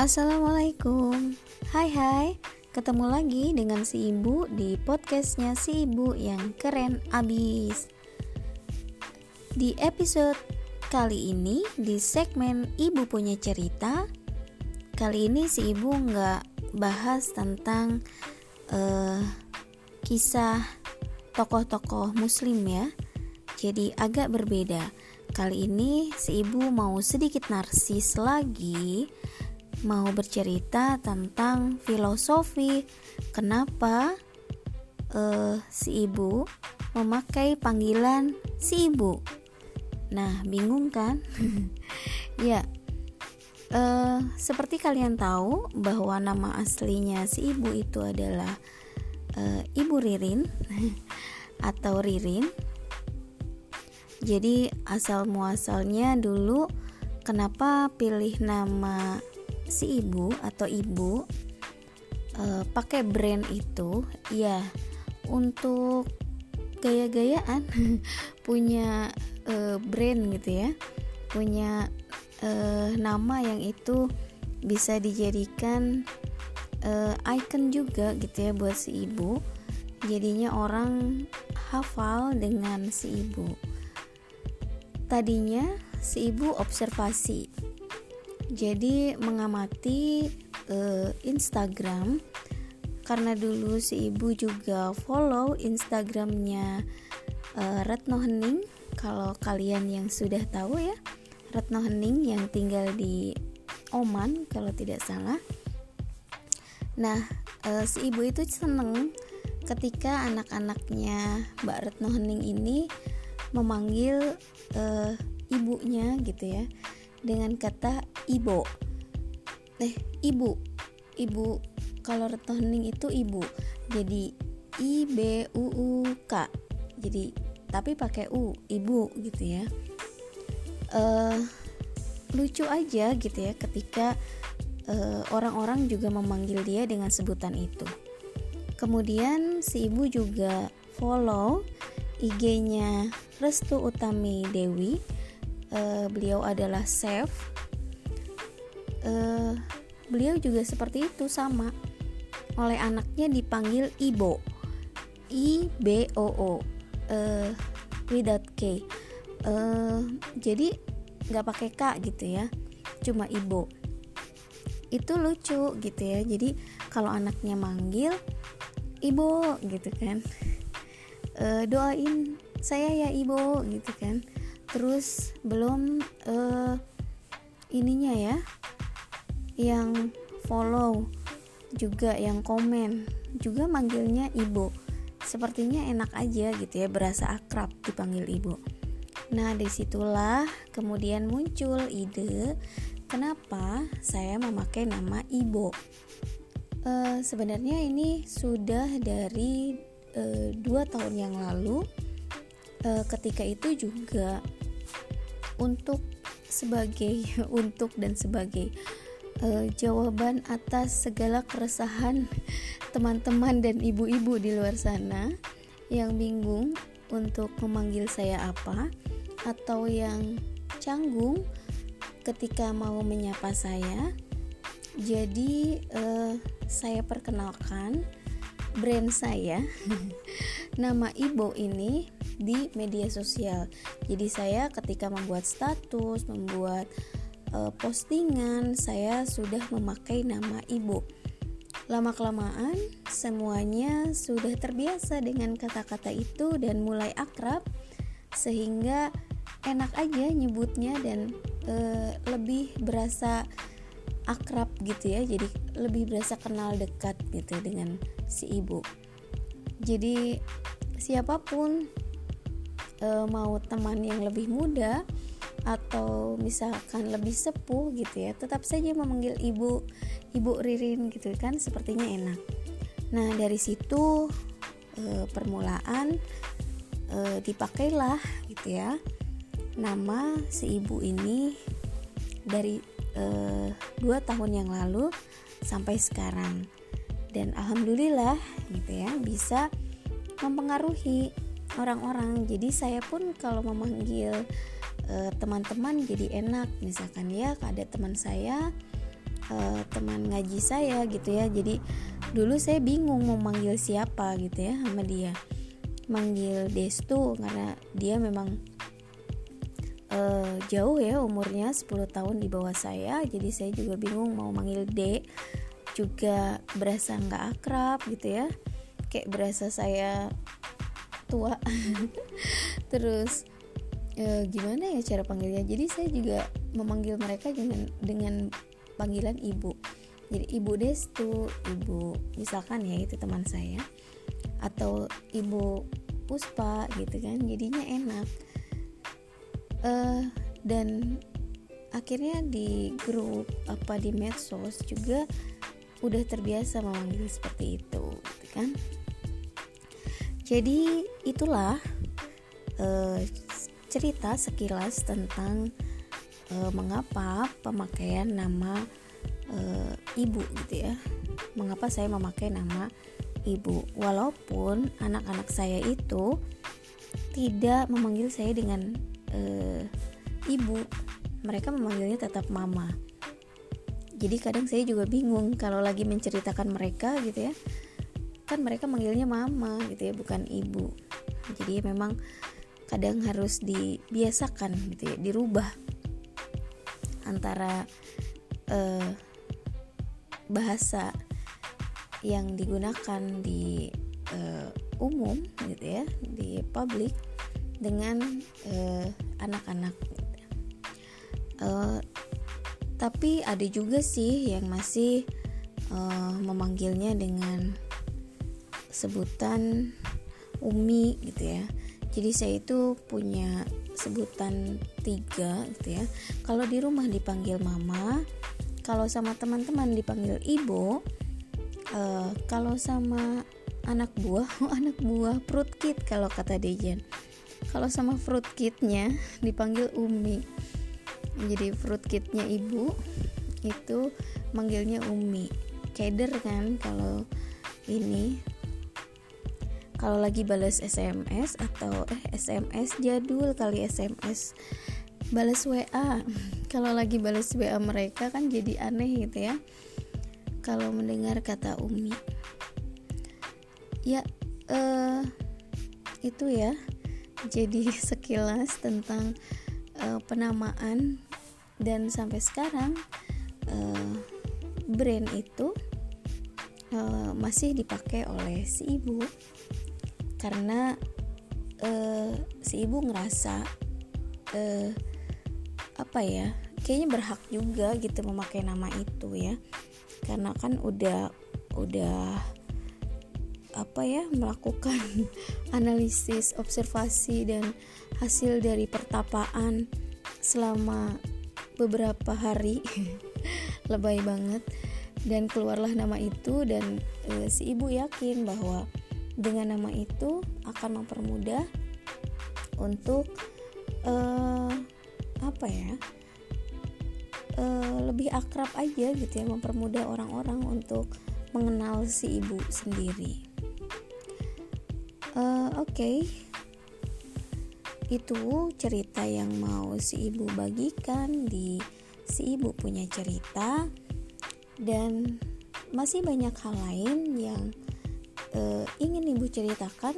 Assalamualaikum. Hai hai. Ketemu lagi dengan si ibu di podcastnya si ibu yang keren abis. Di episode kali ini di segmen ibu punya cerita Kali ini si ibu nggak bahas tentang uh, kisah tokoh-tokoh muslim ya. Jadi agak berbeda. Kali ini si ibu mau sedikit narsis lagi mau bercerita tentang filosofi kenapa uh, si ibu memakai panggilan si ibu. Nah, bingung kan? ya, uh, seperti kalian tahu bahwa nama aslinya si ibu itu adalah uh, Ibu Ririn atau Ririn. Jadi asal muasalnya dulu kenapa pilih nama si ibu atau ibu uh, pakai brand itu ya untuk gaya-gayaan. Punya uh, brand gitu ya. Punya uh, nama yang itu bisa dijadikan uh, icon juga gitu ya buat si ibu. Jadinya orang hafal dengan si ibu. Tadinya si ibu observasi jadi mengamati uh, Instagram. Karena dulu si ibu juga follow Instagramnya uh, Retno Hening. Kalau kalian yang sudah tahu ya Retno Hening yang tinggal di Oman kalau tidak salah. Nah uh, si ibu itu seneng ketika anak-anaknya Mbak Retno Hening ini memanggil uh, ibunya gitu ya dengan kata ibu. Eh ibu. Ibu kalau Retno Hening itu ibu. Jadi i b u u k. Jadi tapi pakai u ibu gitu ya. Uh, lucu aja gitu ya ketika eh, orang-orang uh, juga memanggil dia dengan sebutan itu. Kemudian si ibu juga follow IG-nya Restu Utami Dewi uh, beliau adalah chef. Uh, beliau juga seperti itu sama. Oleh anaknya dipanggil Ibo. I B O O. Uh, without K. Uh, jadi nggak pakai K gitu ya. Cuma Ibo. Itu lucu gitu ya. Jadi kalau anaknya manggil Ibo gitu kan. Uh, doain saya ya Ibo gitu kan terus belum uh, ininya ya yang follow juga yang komen. Juga manggilnya ibu sepertinya enak aja gitu ya berasa akrab dipanggil ibu nah di situlah kemudian muncul ide kenapa saya memakai nama ibu uh, sebenarnya ini sudah dari uh, dua tahun yang lalu. Uh, ketika itu juga untuk sebagai untuk dan sebagai uh, jawaban atas segala keresahan teman-teman dan ibu-ibu di luar sana yang bingung untuk memanggil saya apa atau yang canggung ketika mau menyapa saya. Jadi uh, saya perkenalkan brand saya. Nama Ibo ini di media sosial. Jadi saya ketika membuat status, membuat uh, postingan, saya sudah memakai nama ibu. Lama kelamaan semuanya sudah terbiasa dengan kata-kata itu dan mulai akrab sehingga enak aja nyebutnya dan uh, lebih berasa akrab gitu ya. Jadi lebih berasa kenal dekat gitu dengan si ibu. Jadi siapa pun e, mau teman yang lebih muda atau misalkan lebih sepuh gitu ya tetap saja memanggil ibu ibu Ririn gitu kan sepertinya enak. Nah dari situ e, permulaan e, dipakailah gitu ya. Nama si ibu ini dari e, dua tahun yang lalu sampai sekarang. Dan alhamdulillah gitu ya bisa mempengaruhi orang-orang. Jadi saya pun kalau memanggil teman eh, teman-teman jadi enak. Misalkan ya ada teman saya uh, teman ngaji saya gitu ya. Jadi dulu saya bingung mau manggil siapa gitu ya sama dia. Manggil Destu karena dia memang uh, jauh ya umurnya 10 tahun di bawah saya. Jadi saya juga bingung mau manggil D. Juga berasa nggak akrab gitu ya. Kayak berasa saya tua. Terus e, gimana ya cara panggilnya? Jadi saya juga memanggil mereka dengan dengan panggilan ibu. Jadi ibu Destu ibu misalkan ya itu teman saya atau ibu Puspa gitu kan jadinya enak. Uh, dan akhirnya di grup apa di medsos juga udah terbiasa memanggil seperti itu gitu kan jadi itulah uh, cerita sekilas tentang uh, mengapa pemakaian nama uh, ibu gitu ya. Mengapa saya memakai nama ibu? Walaupun anak-anak saya itu tidak memanggil saya dengan uh, ibu. Mereka memanggilnya tetap mama. Jadi kadang saya juga bingung kalau lagi menceritakan mereka gitu ya kan mereka manggilnya mama gitu ya bukan ibu. Jadi memang kadang harus dibiasakan gitu ya dirubah antara uh, bahasa yang digunakan di uh, umum gitu ya di publik dengan uh, anak-anak uh, tapi ada juga sih yang masih uh, memanggilnya dengan sebutan umi gitu ya. Jadi saya itu punya sebutan tiga gitu ya. Kalau di rumah dipanggil mama kalau sama teman-teman dipanggil ibu uh, kalau sama anak buah anak buah fruit kit kalau kata Dejan. Kalau sama fruit kitnya dipanggil Umi. Jadi fruit kitnya ibu itu manggilnya Umi. Keder kan kalau ini kalau lagi balas SMS atau eh SMS jadul kali SMS balas WA kalau lagi balas WA mereka kan jadi aneh gitu ya. Kalau mendengar kata Umi. Ya uh, itu ya. Jadi sekilas tentang uh, penamaan dan sampai sekarang uh, brand itu uh, masih dipakai oleh si ibu karena uh, si ibu ngerasa uh, apa ya kayaknya berhak juga gitu memakai nama itu ya. Karena kan udah udah apa ya melakukan analisis observasi dan hasil dari pertapaan selama beberapa hari. Lebay banget. Dan keluarlah nama itu dan e, si ibu yakin bahwa dengan nama itu akan mempermudah untuk e, apa ya e, lebih akrab aja gitu ya mempermudah orang-orang untuk mengenal si ibu sendiri uh, oke okay. itu cerita yang mau si ibu bagikan di si ibu punya cerita dan masih banyak hal lain yang uh, ingin ibu ceritakan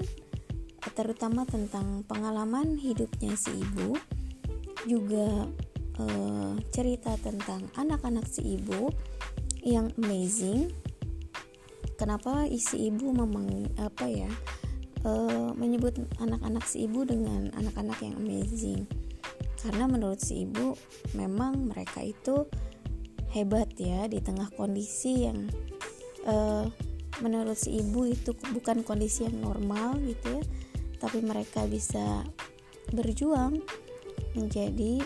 terutama tentang pengalaman hidupnya si ibu juga uh, cerita tentang anak-anak si ibu yang amazing. Kenapa isi ibu memang apa ya uh, menyebut anak-anak si ibu dengan anak-anak yang amazing? Karena menurut si ibu memang mereka itu hebat ya di tengah kondisi yang uh, menurut si ibu itu bukan kondisi yang normal gitu ya tapi mereka bisa berjuang menjadi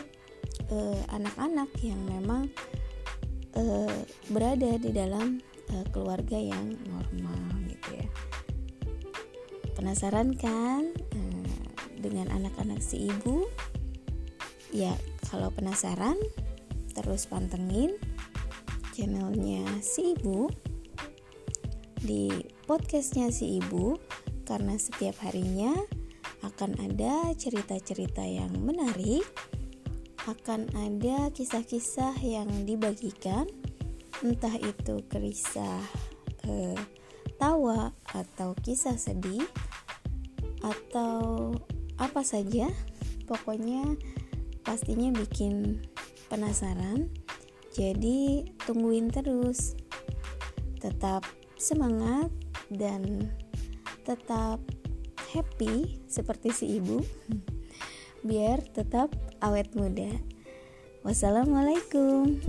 eh, anak-anak uh, yang memang uh, berada di dalam uh, keluarga yang normal gitu ya Penasaran kan hmm, dengan anak-anak si ibu? Ya, kalau penasaran, terus pantengin channelnya si ibu di podcastnya si ibu karena setiap harinya akan ada cerita-cerita yang menarik, akan ada kisah-kisah yang dibagikan entah itu kisah eh, tawa atau kisah sedih atau apa saja pokoknya pastinya bikin penasaran. Jadi tungguin terus. Tetap semangat dan tetap happy seperti si ibu biar tetap awet muda. Wassalamualaikum